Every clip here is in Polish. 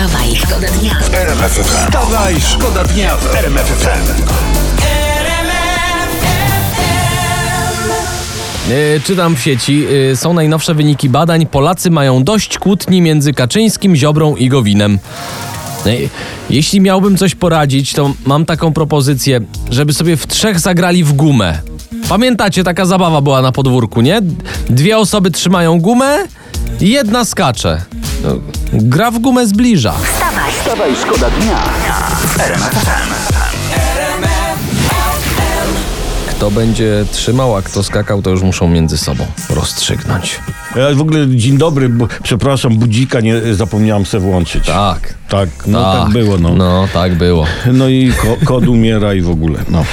Wstawaj, szkoda dnia. Wstawaj, szkoda dnia w RMF FM. E, Czytam w sieci, e, są najnowsze wyniki badań. Polacy mają dość kłótni między Kaczyńskim, Ziobrą i Gowinem. E, Jeśli miałbym coś poradzić, to mam taką propozycję, żeby sobie w trzech zagrali w gumę. Pamiętacie, taka zabawa była na podwórku, nie? Dwie osoby trzymają gumę i jedna skacze. No, Gra w gumę zbliża. Wstawaj, Wstawaj, szkoda dnia. Kto będzie trzymał, a kto skakał, to już muszą między sobą rozstrzygnąć. Ja w ogóle dzień dobry, bo, przepraszam, budzika nie zapomniałem se włączyć. Tak. Tak, no tak, było, no. no. No, tak było. i ko, kod umiera i w ogóle, no.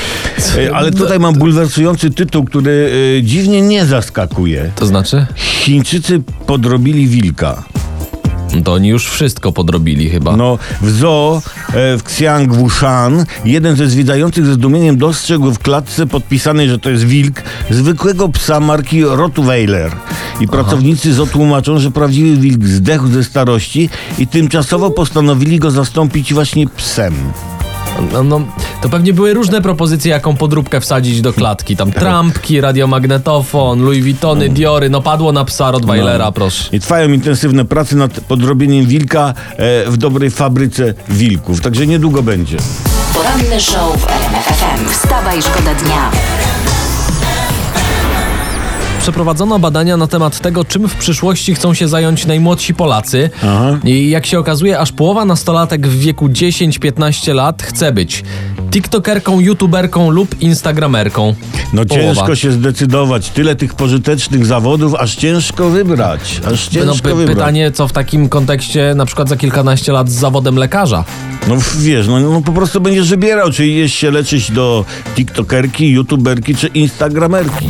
E, Ale tutaj mam bulwersujący tytuł, który e, dziwnie nie zaskakuje. To znaczy? Chińczycy podrobili wilka. To oni już wszystko podrobili chyba. No, w zoo e, w Xiangwushan jeden ze zwiedzających ze zdumieniem dostrzegł w klatce podpisanej, że to jest wilk, zwykłego psa marki Rottweiler. I pracownicy zoo tłumaczą, że prawdziwy wilk zdechł ze starości i tymczasowo postanowili go zastąpić właśnie psem. No, no, to pewnie były różne propozycje, jaką podróbkę wsadzić do klatki. Tam trampki, radiomagnetofon, Louis Vuittony, Diory. No padło na psa Rottweilera, No. proszę. I trwają intensywne prace nad podrobieniem wilka e, w dobrej fabryce wilków. Także niedługo będzie. poranny show w RMF FM. Wstawaj, szkoda dnia. Przeprowadzono badania na temat tego, czym w przyszłości chcą się zająć najmłodsi Polacy. Aha. I jak się okazuje, aż połowa nastolatek w wieku 10-15 lat chce być tiktokerką, youtuberką lub instagramerką. No Połowa. ciężko się zdecydować. Tyle tych pożytecznych zawodów, aż ciężko wybrać. Aż No, ciężko py- wybrać. pytanie, co w takim kontekście na przykład za kilkanaście lat z zawodem lekarza. No wiesz, no, no po prostu będziesz wybierał, czy jeść się leczyć do tiktokerki, youtuberki, czy instagramerki.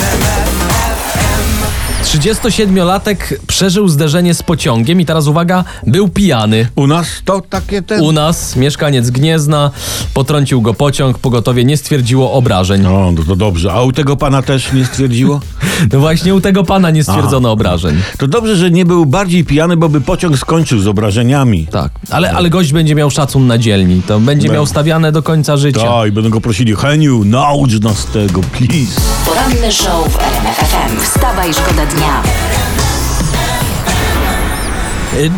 37-latek przeżył zderzenie z pociągiem i teraz uwaga, był pijany. U nas to takie te... U nas mieszkaniec Gniezna potrącił go pociąg, pogotowie nie stwierdziło obrażeń. No, no to dobrze. A u tego pana też nie stwierdziło? No właśnie u tego pana nie stwierdzono obrażeń. To dobrze, że nie był bardziej pijany, bo by pociąg skończył z obrażeniami. Tak, ale, ale gość będzie miał szacun na dzielni. To będzie miał stawiane do końca życia. Tak, i będą go prosili, Heniu, naucz nas tego, please. Poranny show w RMF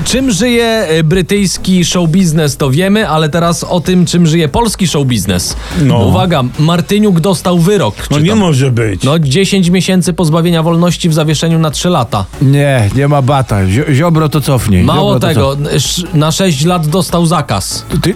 Czym żyje y, brytyjski show biznes, to wiemy, ale teraz o tym, czym żyje polski show biznes. No. Uwaga, Martyniuk dostał wyrok. No czytam. nie może być. No 10 miesięcy pozbawienia wolności w zawieszeniu na 3 lata. Nie, nie ma bata. Zio- Ziobro to cofnie. Mało Ziobro to tego, na 6 lat dostał zakaz. Ty,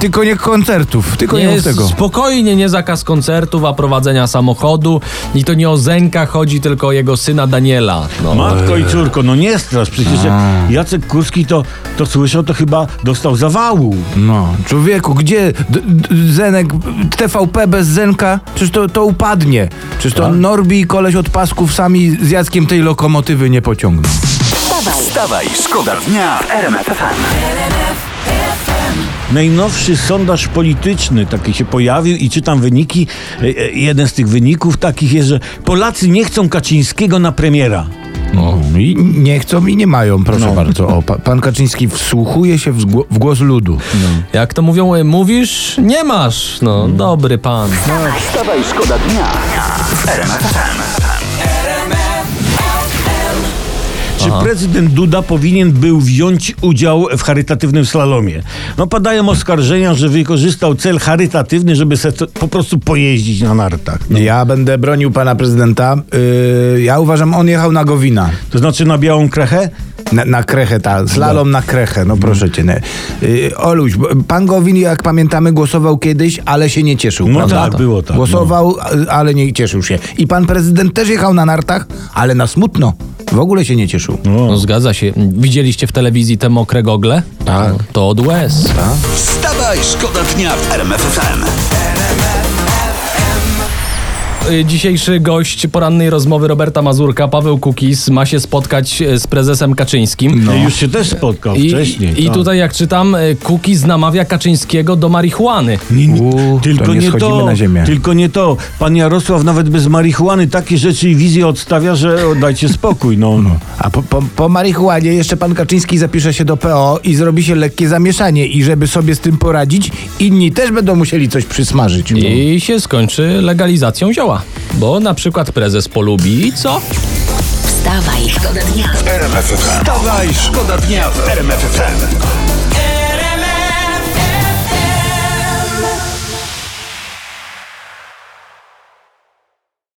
tylko nie koncertów, tylko nie, Nie, mów tego. spokojnie, nie zakaz koncertów, a prowadzenia samochodu. I to nie o Zenka chodzi, tylko o jego syna Daniela. No. Matko i córko, no nie strasz, przecież jak Jacek Kurski to, to słyszał, to chyba dostał zawału. No, człowieku, gdzie d- d- Zenek, TVP bez Zenka? Przecież to, to upadnie. Przecież to Norbi i koleś od pasków sami z Jackiem tej lokomotywy nie pociągną. Wstawaj, Wstawaj, szkoda dnia w RMF FM. Najnowszy sondaż polityczny taki się pojawił i czytam wyniki. E, e, Jeden z tych wyników takich jest, że Polacy nie chcą Kaczyńskiego na premiera. No. I nie chcą i nie mają, proszę No. bardzo. O, pa, pan Kaczyński wsłuchuje się w, zgło- w głos ludu. Jak to mówią, y, mówisz, nie masz. No, dobry pan. Wstawaj, szkoda dnia w RMF FM. Czy prezydent Duda powinien był wziąć udział w charytatywnym slalomie? No padają oskarżenia, że wykorzystał cel charytatywny, żeby se po prostu pojeździć na nartach. No. Ja będę bronił pana prezydenta. Yy, ja uważam, on jechał na Gowina. To znaczy na białą krechę? Na, na krechę, ta, slalom na krechę, no proszę cię. Nie. Yy, Oluś, pan Gowin, jak pamiętamy, głosował kiedyś, ale się nie cieszył. No prawda? tak, było tak, Głosował, a- ale nie cieszył się. I pan prezydent też jechał na nartach, ale na smutno. W ogóle się nie cieszył. No, zgadza się. Widzieliście w telewizji te mokre gogle? Tak. No, to od łez. Wstawaj, szkoda dnia w RMF FM. Y, Dzisiejszy gość porannej rozmowy Roberta Mazurka, Paweł Kukis, ma się spotkać y, z prezesem Kaczyńskim. No. Już się też spotkał I, wcześniej. I tak. tutaj, jak czytam, y, Kukis namawia Kaczyńskiego do marihuany. Nie, nie, U, tylko to nie nie to, na ziemię. tylko nie to. Pan Jarosław nawet bez marihuany takie rzeczy i wizje odstawia, że dajcie spokój. No, no. A A po, po, po marihuanie jeszcze pan Kaczyński zapisze się do PO i zrobi się lekkie zamieszanie. I żeby sobie z tym poradzić, inni też będą musieli coś przysmażyć. No. I się skończy legalizacją zioła. Bo na przykład prezes polubi i co? Wstawaj, szkoda dnia. Wstawaj, szkoda dnia w RMF FM.